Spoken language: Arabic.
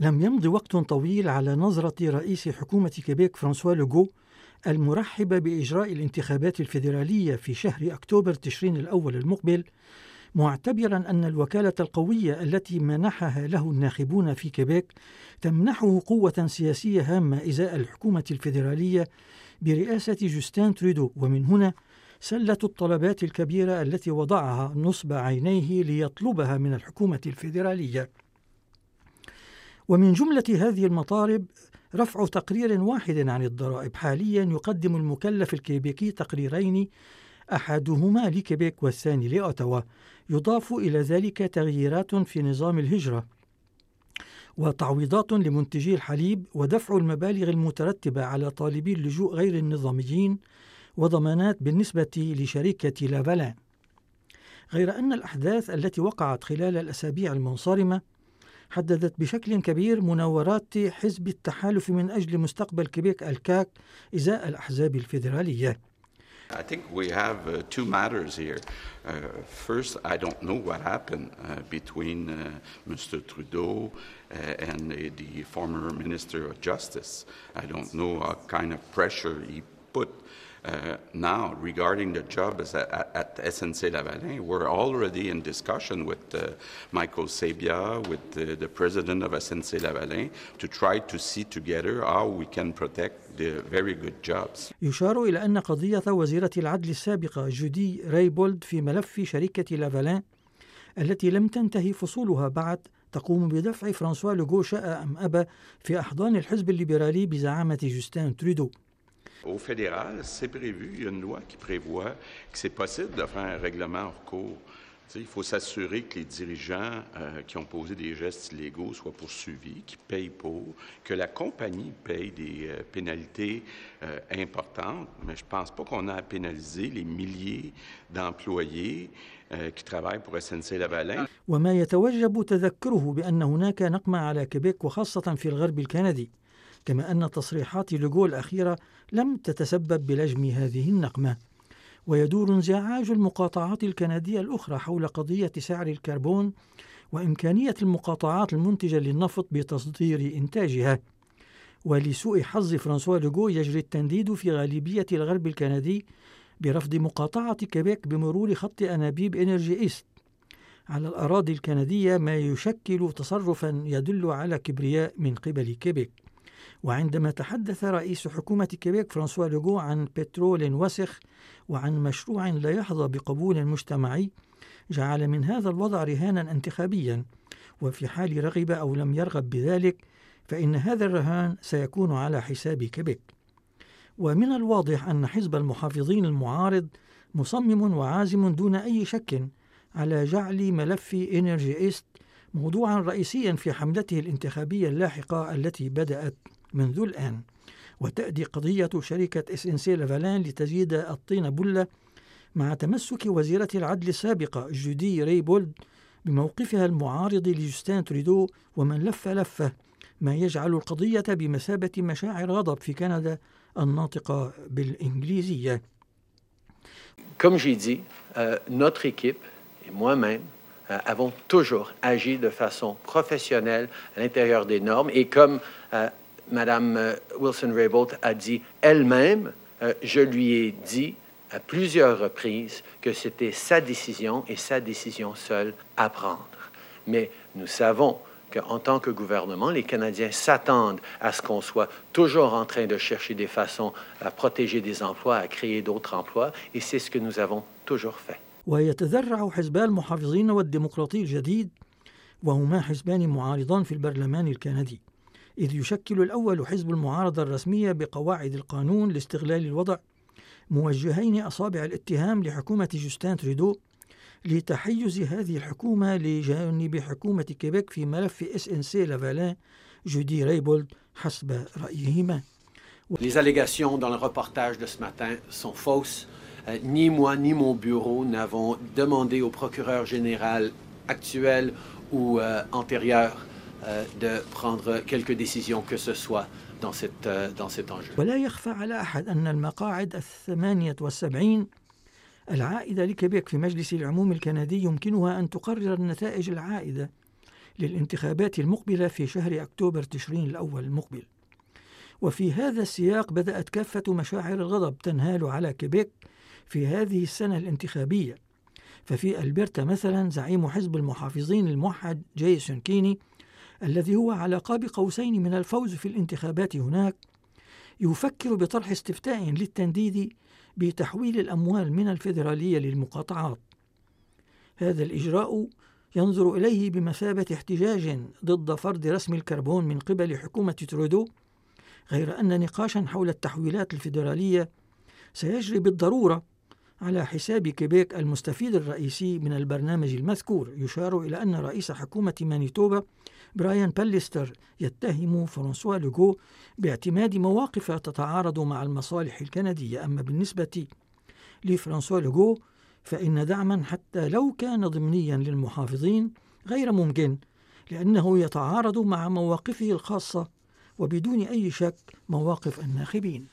لم يمض وقت طويل على نظرة رئيس حكومة كيبيك فرانسوا لوغو المرحبة بإجراء الانتخابات الفيدرالية في شهر أكتوبر تشرين الأول المقبل معتبرا أن الوكالة القوية التي منحها له الناخبون في كيبيك تمنحه قوة سياسية هامة إزاء الحكومة الفيدرالية برئاسة جوستين ترودو ومن هنا سلة الطلبات الكبيرة التي وضعها نصب عينيه ليطلبها من الحكومة الفيدرالية. ومن جملة هذه المطالب رفع تقرير واحد عن الضرائب. حاليا يقدم المكلف الكيبيكي تقريرين أحدهما لكيبيك والثاني لأوتاوا. يضاف إلى ذلك تغييرات في نظام الهجرة وتعويضات لمنتجي الحليب ودفع المبالغ المترتبة على طالبي اللجوء غير النظاميين وضمانات بالنسبة لشركة لافالان. غير أن الأحداث التي وقعت خلال الأسابيع المنصرمة حددت بشكل كبير مناورات حزب التحالف من أجل مستقبل كيبيك الكاك إزاء الأحزاب الفيدرالية I think we have uh, two matters here. Uh, first, I don't know what happened uh, between uh, Mr. Trudeau uh, and the former Minister of Justice. I don't know what kind of pressure he put Uh, now, regarding the job at, at SNC Lavalin, we're already in discussion with uh, Michael Sabia, with the, the, president of SNC Lavalin, to try to see together how we can protect the very good jobs. يشار إلى أن قضية وزيرة العدل السابقة جودي ريبولد في ملف شركة Lavalin التي لم تنتهي فصولها بعد تقوم بدفع فرانسوا لوغو شاء أم أبى في أحضان الحزب الليبرالي بزعامة جوستين تريدو Au fédéral, c'est prévu, il y a une loi qui prévoit que c'est possible de faire un règlement hors cours. il faut s'assurer que les dirigeants euh, qui ont posé des gestes illégaux soient poursuivis, qu'ils payent pour, que la compagnie paye des euh, pénalités euh, importantes, mais je ne pense pas qu'on a à pénaliser les milliers d'employés qui travaillent pour SNC Lavalin. وما يتوجب تذكره بأن هناك نقمة على كيبيك وخاصة في الغرب الكندي كما أن تصريحات لوغو الأخيرة لم تتسبب بلجم هذه النقمة. ويدور انزعاج المقاطعات الكندية الأخرى حول قضية سعر الكربون وإمكانية المقاطعات المنتجة للنفط بتصدير إنتاجها. ولسوء حظ فرانسوا لوغو يجري التنديد في غالبية الغرب الكندي برفض مقاطعة كيبيك بمرور خط أنابيب Energy East. على الأراضي الكندية ما يشكل تصرفا يدل على كبرياء من قبل كيبيك. وعندما تحدث رئيس حكومة كيبيك فرانسوا لوغو عن بترول وسخ وعن مشروع لا يحظى بقبول مجتمعي جعل من هذا الوضع رهانا انتخابيا. وفي حال رغب أو لم يرغب بذلك فإن هذا الرهان سيكون على حساب كيبيك. ومن الواضح أن حزب المحافظين المعارض مصمم وعازم دون أي شك على جعل ملف Energy East موضوعا رئيسيا في حملته الانتخابية اللاحقة التي بدأت منذ الآن وتأتي قضية شركة SNC Lavalin لتزيد الطين بلة مع تمسك وزيرة العدل السابقة جودي ريبولد بموقفها المعارض لجوستين تريدو ومن لف لفه ما يجعل القضية بمثابة مشاعر غضب في كندا الناطقة بالإنجليزية. Comme j'ai dit, euh, notre équipe et moi-même euh, avons toujours agi de façon professionnelle à l'intérieur des normes et comme euh, Madame euh, Wilson-Raybould a dit elle-même, euh, je lui ai dit à plusieurs reprises que c'était sa décision et sa décision seule à prendre. Mais nous savons qu'en tant que gouvernement, les Canadiens s'attendent à ce qu'on soit toujours en train de chercher des façons à protéger des emplois, à créer d'autres emplois, et c'est ce que nous avons toujours fait. إذ يشكل الأول حزب المعارضة الرسمية بقواعد القانون لاستغلال الوضع موجهين أصابع الاتهام لحكومة جوستان تريدو لتحيز هذه الحكومة لجانب حكومة كيبيك في ملف SNC Lavalin جودي ريبولد حسب رأيهما. Les allégations dans le reportage de ce matin sont fausses. Euh, ni moi ni mon bureau n'avons demandé au procureur général actuel ou euh, antérieur Euh, de prendre quelques décisions que ce soit dans, cette, euh, dans cet enjeu. ولا يخفى على أحد أن المقاعد الثمانية والسبعين العائدة لكيبيك في مجلس العموم الكندي يمكنها أن تقرر النتائج العائدة للانتخابات المقبلة في شهر أكتوبر تشرين الأول المقبل وفي هذا السياق بدأت كافة مشاعر الغضب تنهال على كيبيك في هذه السنة الانتخابية. ففي ألبرتا مثلا زعيم حزب المحافظين الموحد جيسون كيني الذي هو على قاب قوسين من الفوز في الانتخابات هناك يفكر بطرح استفتاء للتنديد بتحويل الأموال من الفيدرالية للمقاطعات. هذا الإجراء ينظر إليه بمثابة احتجاج ضد فرض رسم الكربون من قبل حكومة ترودو غير أن نقاشا حول التحويلات الفيدرالية سيجري بالضرورة على حساب كيبيك المستفيد الرئيسي من البرنامج المذكور. يشار إلى أن رئيس حكومة مانيتوبا برايان باليستر يتهم فرانسوا لوغو باعتماد مواقف تتعارض مع المصالح الكندية. أما بالنسبة لفرانسوا لوغو فإن دعما حتى لو كان ضمنيا للمحافظين غير ممكن لأنه يتعارض مع مواقفه الخاصة وبدون أي شك مواقف الناخبين.